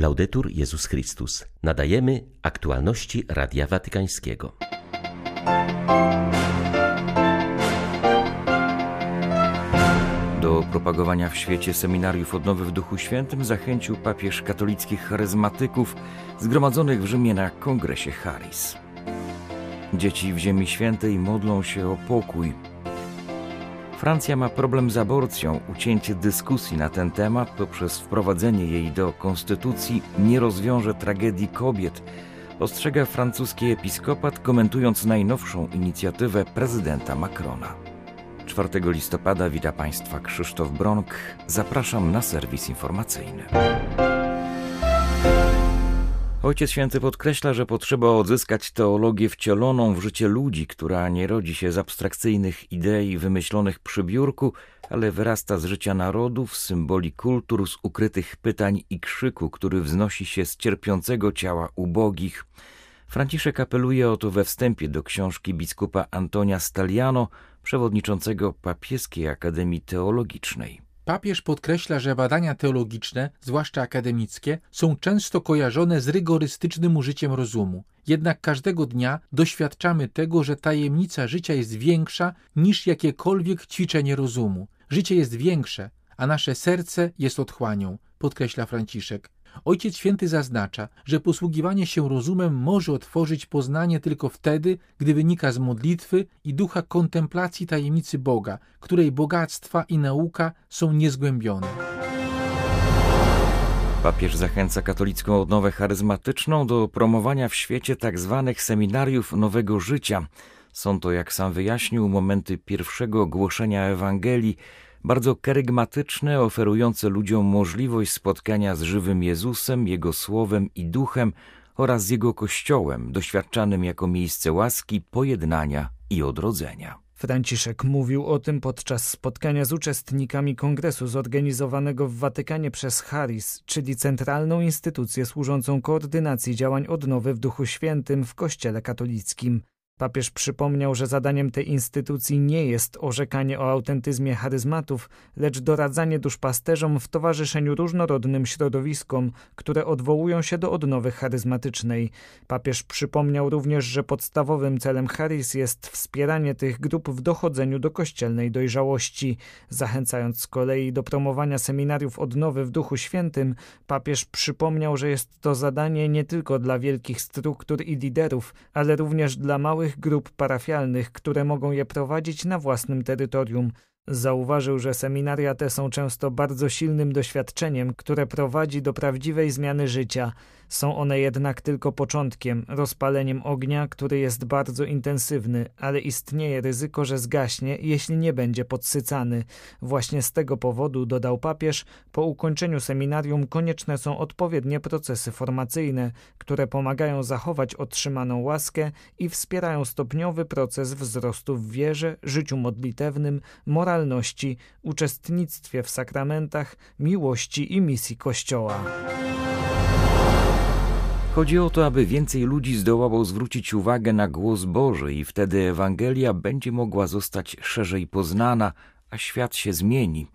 Laudetur Jezus Chrystus. Nadajemy aktualności Radia Watykańskiego. Do propagowania w świecie seminariów odnowy w Duchu Świętym zachęcił papież katolickich charyzmatyków zgromadzonych w Rzymie na kongresie Charis. Dzieci w Ziemi Świętej modlą się o pokój. Francja ma problem z aborcją. Ucięcie dyskusji na ten temat poprzez wprowadzenie jej do konstytucji nie rozwiąże tragedii kobiet, ostrzega francuski episkopat, komentując najnowszą inicjatywę prezydenta Macrona. 4 listopada wita Państwa Krzysztof Bronk. Zapraszam na serwis informacyjny. Ojciec Święty podkreśla, że potrzeba odzyskać teologię wcieloną w życie ludzi, która nie rodzi się z abstrakcyjnych idei wymyślonych przy biurku, ale wyrasta z życia narodów, symboli kultur, z ukrytych pytań i krzyku, który wznosi się z cierpiącego ciała ubogich. Franciszek apeluje o to we wstępie do książki biskupa Antonia Staliano, przewodniczącego Papieskiej Akademii Teologicznej. Papież podkreśla, że badania teologiczne, zwłaszcza akademickie, są często kojarzone z rygorystycznym użyciem rozumu. Jednak każdego dnia doświadczamy tego, że tajemnica życia jest większa niż jakiekolwiek ćwiczenie rozumu. Życie jest większe, a nasze serce jest otchłanią, podkreśla Franciszek. Ojciec Święty zaznacza, że posługiwanie się rozumem może otworzyć poznanie tylko wtedy, gdy wynika z modlitwy i ducha kontemplacji tajemnicy Boga, której bogactwa i nauka są niezgłębione. Papież zachęca katolicką odnowę charyzmatyczną do promowania w świecie tzw. Tak seminariów nowego życia. Są to, jak sam wyjaśnił, momenty pierwszego głoszenia Ewangelii, bardzo kerygmatyczne, oferujące ludziom możliwość spotkania z żywym Jezusem, Jego Słowem i Duchem oraz z Jego Kościołem, doświadczanym jako miejsce łaski, pojednania i odrodzenia. Franciszek mówił o tym podczas spotkania z uczestnikami kongresu zorganizowanego w Watykanie przez Haris, czyli centralną instytucję służącą koordynacji działań odnowy w Duchu Świętym w Kościele katolickim. Papież przypomniał, że zadaniem tej instytucji nie jest orzekanie o autentyzmie charyzmatów, lecz doradzanie duszpasterzom w towarzyszeniu różnorodnym środowiskom, które odwołują się do odnowy charyzmatycznej. Papież przypomniał również, że podstawowym celem Charis jest wspieranie tych grup w dochodzeniu do kościelnej dojrzałości. Zachęcając z kolei do promowania seminariów odnowy w Duchu Świętym, papież przypomniał, że jest to zadanie nie tylko dla wielkich struktur i liderów, ale również dla małych małych grup parafialnych, które mogą je prowadzić na własnym terytorium. Zauważył, że seminaria te są często bardzo silnym doświadczeniem, które prowadzi do prawdziwej zmiany życia. Są one jednak tylko początkiem, rozpaleniem ognia, który jest bardzo intensywny, ale istnieje ryzyko, że zgaśnie, jeśli nie będzie podsycany. Właśnie z tego powodu, dodał papież, po ukończeniu seminarium konieczne są odpowiednie procesy formacyjne, które pomagają zachować otrzymaną łaskę i wspierają stopniowy proces wzrostu w wierze, życiu modlitewnym, moralności, uczestnictwie w sakramentach, miłości i misji Kościoła. Chodzi o to, aby więcej ludzi zdołało zwrócić uwagę na głos Boży i wtedy Ewangelia będzie mogła zostać szerzej poznana, a świat się zmieni.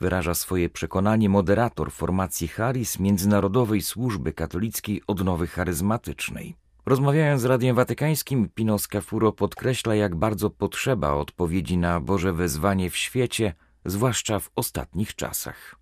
Wyraża swoje przekonanie moderator formacji Charis Międzynarodowej Służby Katolickiej Odnowy Charyzmatycznej. Rozmawiając z Radiem Watykańskim, Pino Scafuro podkreśla, jak bardzo potrzeba odpowiedzi na Boże wezwanie w świecie, zwłaszcza w ostatnich czasach.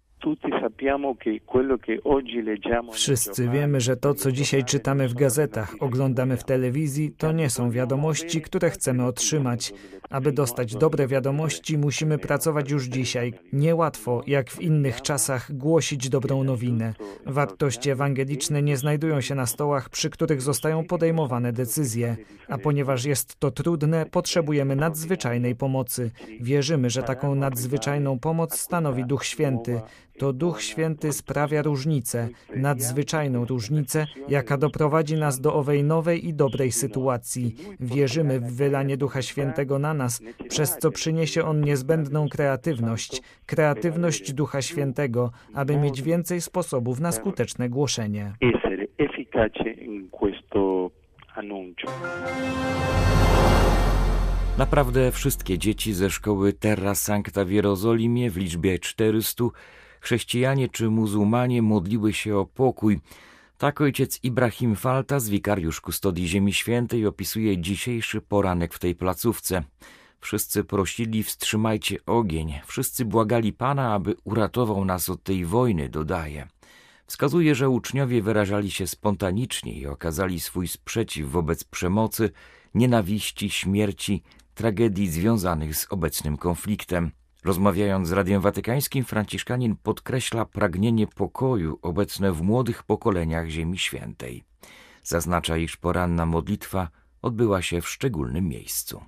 Wszyscy wiemy, że to, co dzisiaj czytamy w gazetach, oglądamy w telewizji, to nie są wiadomości, które chcemy otrzymać. Aby dostać dobre wiadomości, musimy pracować już dzisiaj. Niełatwo, jak w innych czasach, głosić dobrą nowinę. Wartości ewangeliczne nie znajdują się na stołach, przy których zostają podejmowane decyzje. A ponieważ jest to trudne, potrzebujemy nadzwyczajnej pomocy. Wierzymy, że taką nadzwyczajną pomoc stanowi Duch Święty. To Duch Święty sprawia różnicę, nadzwyczajną różnicę, jaka doprowadzi nas do owej nowej i dobrej sytuacji. Wierzymy w wylanie Ducha Świętego na nas, przez co przyniesie On niezbędną kreatywność, kreatywność Ducha Świętego, aby mieć więcej sposobów na skuteczne głoszenie. Naprawdę wszystkie dzieci ze szkoły Terra Sancta w Jerozolimie w liczbie 400 chrześcijanie czy muzułmanie modliły się o pokój. Tak ojciec Ibrahim Faltas, wikariusz kustodii Ziemi Świętej, opisuje dzisiejszy poranek w tej placówce. Wszyscy prosili, wstrzymajcie ogień. Wszyscy błagali Pana, aby uratował nas od tej wojny, dodaje. Wskazuje, że uczniowie wyrażali się spontanicznie i okazali swój sprzeciw wobec przemocy, nienawiści, śmierci, tragedii związanych z obecnym konfliktem. Rozmawiając z Radiem Watykańskim, Franciszkanin podkreśla pragnienie pokoju obecne w młodych pokoleniach Ziemi Świętej. Zaznacza, iż poranna modlitwa odbyła się w szczególnym miejscu.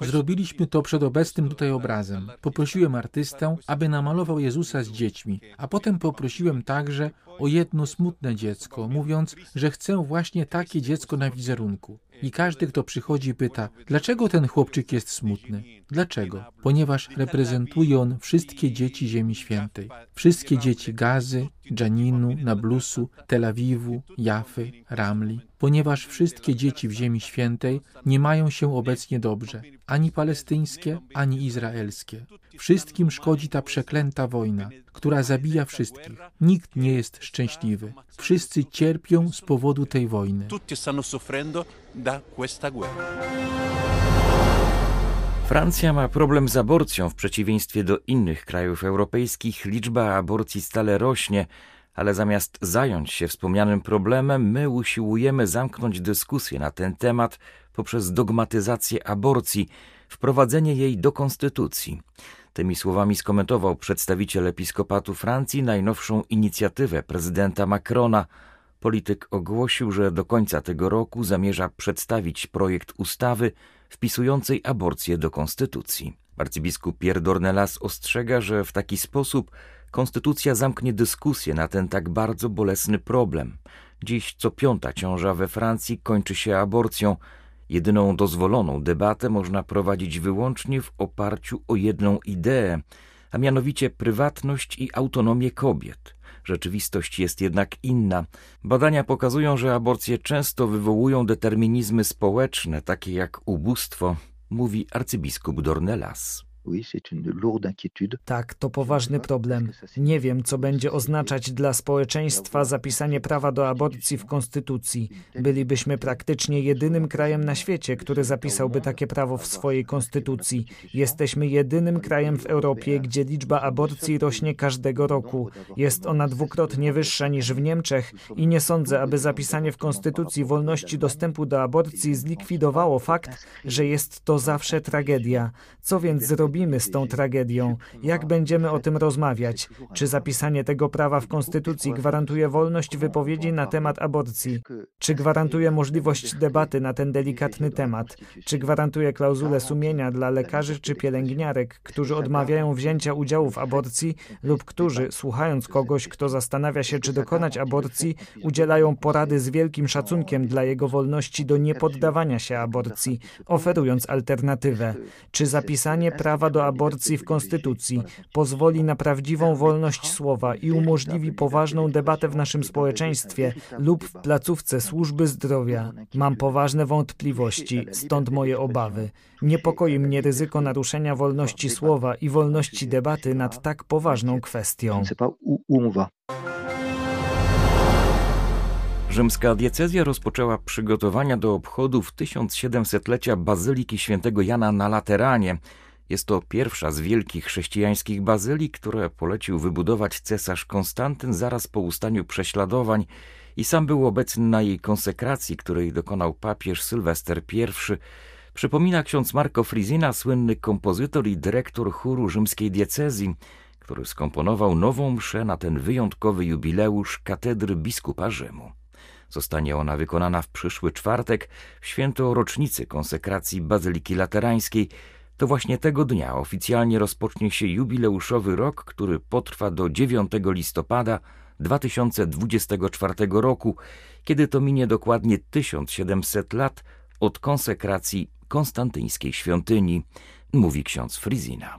E Zrobiliśmy to przed obecnym tutaj obrazem. Poprosiłem artystę, aby namalował Jezusa z dziećmi, a potem poprosiłem także o jedno smutne dziecko, mówiąc, że chcę właśnie takie dziecko na wizerunku. I każdy, kto przychodzi, pyta, dlaczego ten chłopczyk jest smutny? Dlaczego? Ponieważ reprezentuje on wszystkie dzieci Ziemi Świętej. Wszystkie dzieci Gazy, Dżaninu, Nablusu, Tel Awiwu, Jafy, Ramli. Ponieważ wszystkie dzieci w Ziemi Świętej nie mają się obecnie dobrze, ani palestyńskie, ani izraelskie. Wszystkim szkodzi ta przeklęta wojna, która zabija wszystkich. Nikt nie jest szczęśliwy. Wszyscy cierpią z powodu tej wojny. Francja ma problem z aborcją. W przeciwieństwie do innych krajów europejskich liczba aborcji stale rośnie, ale zamiast zająć się wspomnianym problemem, my usiłujemy zamknąć dyskusję na ten temat poprzez dogmatyzację aborcji, wprowadzenie jej do konstytucji. Tymi słowami skomentował przedstawiciel episkopatu Francji najnowszą inicjatywę prezydenta Macrona. Polityk ogłosił, że do końca tego roku zamierza przedstawić projekt ustawy wpisującej aborcję do konstytucji. Arcybiskup Pierre Dornelas ostrzega, że w taki sposób konstytucja zamknie dyskusję na ten tak bardzo bolesny problem. Dziś co piąta ciąża we Francji kończy się aborcją. Jedyną dozwoloną debatę można prowadzić wyłącznie w oparciu o jedną ideę, a mianowicie prywatność i autonomię kobiet. Rzeczywistość jest jednak inna. Badania pokazują, że aborcje często wywołują determinizmy społeczne, takie jak ubóstwo, mówi arcybiskup Dornelas. Tak, to poważny problem. Nie wiem, co będzie oznaczać dla społeczeństwa zapisanie prawa do aborcji w konstytucji. Bylibyśmy praktycznie jedynym krajem na świecie, który zapisałby takie prawo w swojej konstytucji. Jesteśmy jedynym krajem w Europie, gdzie liczba aborcji rośnie każdego roku. Jest ona dwukrotnie wyższa niż w Niemczech i nie sądzę, aby zapisanie w konstytucji wolności dostępu do aborcji zlikwidowało fakt, że jest to zawsze tragedia. Co więc zrobimy? robimy z tą tragedią? Jak będziemy o tym rozmawiać? Czy zapisanie tego prawa w Konstytucji gwarantuje wolność wypowiedzi na temat aborcji? Czy gwarantuje możliwość debaty na ten delikatny temat? Czy gwarantuje klauzulę sumienia dla lekarzy czy pielęgniarek, którzy odmawiają wzięcia udziału w aborcji lub którzy, słuchając kogoś, kto zastanawia się, czy dokonać aborcji, udzielają porady z wielkim szacunkiem dla jego wolności do niepoddawania się aborcji, oferując alternatywę? Czy zapisanie prawa do aborcji w Konstytucji, pozwoli na prawdziwą wolność słowa i umożliwi poważną debatę w naszym społeczeństwie lub w placówce służby zdrowia. Mam poważne wątpliwości, stąd moje obawy. Niepokoi mnie ryzyko naruszenia wolności słowa i wolności debaty nad tak poważną kwestią. Rzymska diecezja rozpoczęła przygotowania do obchodów 1700-lecia Bazyliki Świętego Jana na Lateranie. Jest to pierwsza z wielkich chrześcijańskich bazylik, które polecił wybudować cesarz Konstantyn zaraz po ustaniu prześladowań i sam był obecny na jej konsekracji, której dokonał papież Sylwester I. Przypomina ksiądz Marco Frizina, słynny kompozytor i dyrektor chóru rzymskiej diecezji, który skomponował nową mszę na ten wyjątkowy jubileusz katedry biskupa Rzymu. Zostanie ona wykonana w przyszły czwartek w święto rocznicy konsekracji Bazyliki Laterańskiej, to właśnie tego dnia oficjalnie rozpocznie się jubileuszowy rok, który potrwa do 9 listopada 2024 roku, kiedy to minie dokładnie 1700 lat od konsekracji konstantyńskiej świątyni, mówi ksiądz Frizina.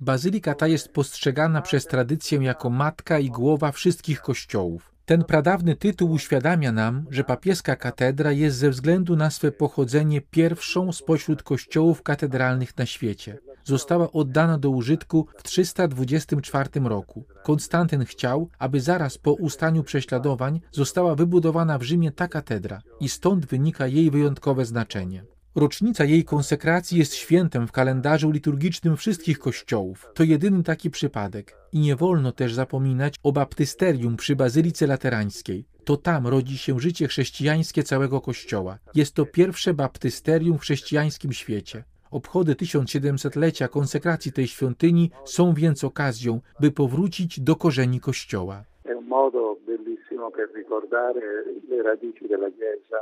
Bazylika ta jest postrzegana przez tradycję jako matka i głowa wszystkich kościołów. Ten pradawny tytuł uświadamia nam, że papieska katedra jest ze względu na swe pochodzenie pierwszą spośród kościołów katedralnych na świecie. Została oddana do użytku w 324 roku. Konstantyn chciał, aby zaraz po ustaniu prześladowań została wybudowana w Rzymie ta katedra i stąd wynika jej wyjątkowe znaczenie. Rocznica jej konsekracji jest świętem w kalendarzu liturgicznym wszystkich kościołów. To jedyny taki przypadek. I nie wolno też zapominać o baptysterium przy Bazylice Laterańskiej. To tam rodzi się życie chrześcijańskie całego Kościoła. Jest to pierwsze baptysterium w chrześcijańskim świecie. Obchody 1700-lecia konsekracji tej świątyni są więc okazją, by powrócić do korzeni Kościoła. modo bellissimo per ricordare le radici della Chiesa.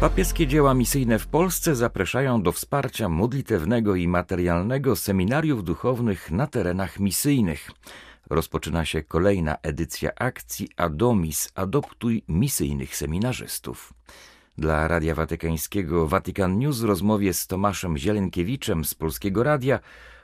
Papieskie dzieła misyjne w Polsce zapraszają do wsparcia modlitewnego i materialnego seminariów duchownych na terenach misyjnych. Rozpoczyna się kolejna edycja akcji Adomis Adoptuj misyjnych seminarzystów. Dla Radia Watykańskiego Vatican News w rozmowie z Tomaszem Zielenkiewiczem z Polskiego Radia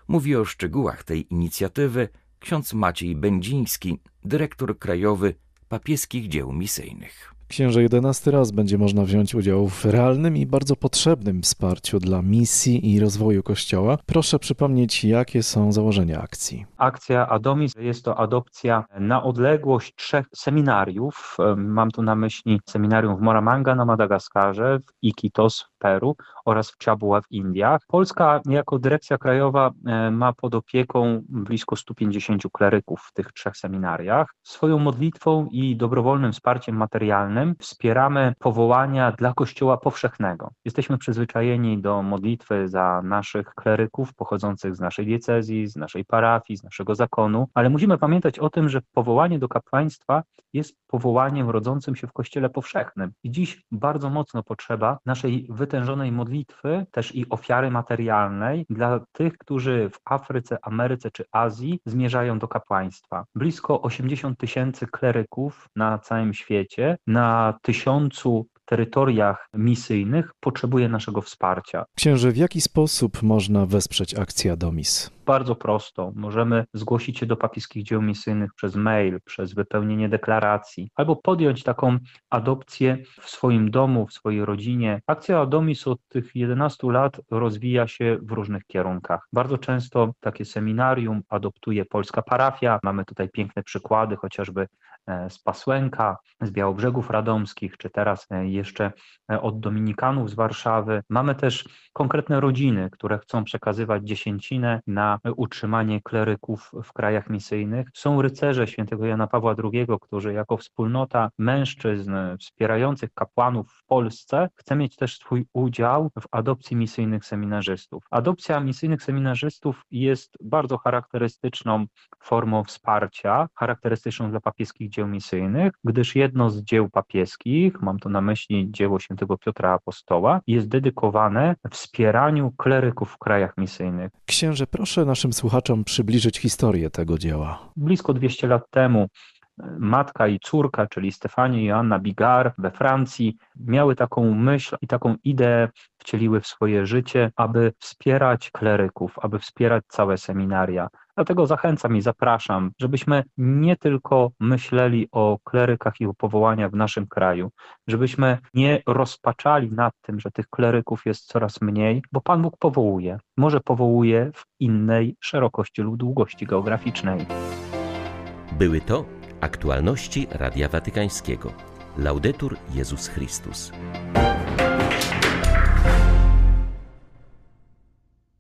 mówi o szczegółach tej inicjatywy ksiądz Maciej Będziński, dyrektor krajowy papieskich dzieł misyjnych. Księże, jedenasty raz będzie można wziąć udział w realnym i bardzo potrzebnym wsparciu dla misji i rozwoju Kościoła. Proszę przypomnieć, jakie są założenia akcji. Akcja Adomis jest to adopcja na odległość trzech seminariów. Mam tu na myśli seminarium w Moramanga na Madagaskarze, w Iquitos w Peru oraz w Ciabua w Indiach. Polska jako dyrekcja krajowa e, ma pod opieką blisko 150 kleryków w tych trzech seminariach. Swoją modlitwą i dobrowolnym wsparciem materialnym wspieramy powołania dla Kościoła powszechnego. Jesteśmy przyzwyczajeni do modlitwy za naszych kleryków pochodzących z naszej diecezji, z naszej parafii, z naszego zakonu, ale musimy pamiętać o tym, że powołanie do kapłaństwa jest powołaniem rodzącym się w Kościele powszechnym. I dziś bardzo mocno potrzeba naszej wytężonej modlitwy, też i ofiary materialnej dla tych, którzy w Afryce, Ameryce czy Azji zmierzają do kapłaństwa. Blisko 80 tysięcy kleryków na całym świecie, na tysiącu terytoriach misyjnych potrzebuje naszego wsparcia. Księże, w jaki sposób można wesprzeć akcję Adomis? Bardzo prosto. Możemy zgłosić się do papieskich dzieł misyjnych przez mail, przez wypełnienie deklaracji, albo podjąć taką adopcję w swoim domu, w swojej rodzinie. Akcja Adomis od tych 11 lat rozwija się w różnych kierunkach. Bardzo często takie seminarium adoptuje polska parafia. Mamy tutaj piękne przykłady, chociażby E, z Pasłęka, z Białobrzegów Radomskich, czy teraz e, jeszcze e, od Dominikanów z Warszawy. Mamy też konkretne rodziny, które chcą przekazywać dziesięcinę na utrzymanie kleryków w krajach misyjnych. Są rycerze świętego Jana Pawła II, którzy jako wspólnota mężczyzn wspierających kapłanów w Polsce chce mieć też swój udział w adopcji misyjnych seminarzystów. Adopcja misyjnych seminarzystów jest bardzo charakterystyczną formą wsparcia, charakterystyczną dla papieskich dzieł misyjnych, gdyż jedno z dzieł papieskich, mam tu na myśli dzieło świętego Piotra Apostoła, jest dedykowane wspieraniu kleryków w krajach misyjnych. Księże, naszym słuchaczom przybliżyć historię tego dzieła. Blisko 200 lat temu matka i córka, czyli Stefanie i Joanna Bigar we Francji, miały taką myśl i taką ideę, wcieliły w swoje życie, aby wspierać kleryków, aby wspierać całe seminaria. Dlatego zachęcam i zapraszam, żebyśmy nie tylko myśleli o klerykach i o powołaniach w naszym kraju, żebyśmy nie rozpaczali nad tym, że tych kleryków jest coraz mniej, bo Pan Bóg powołuje. Może powołuje w innej szerokości lub długości geograficznej. Były to aktualności Radia Watykańskiego. Laudetur Jezus Chrystus.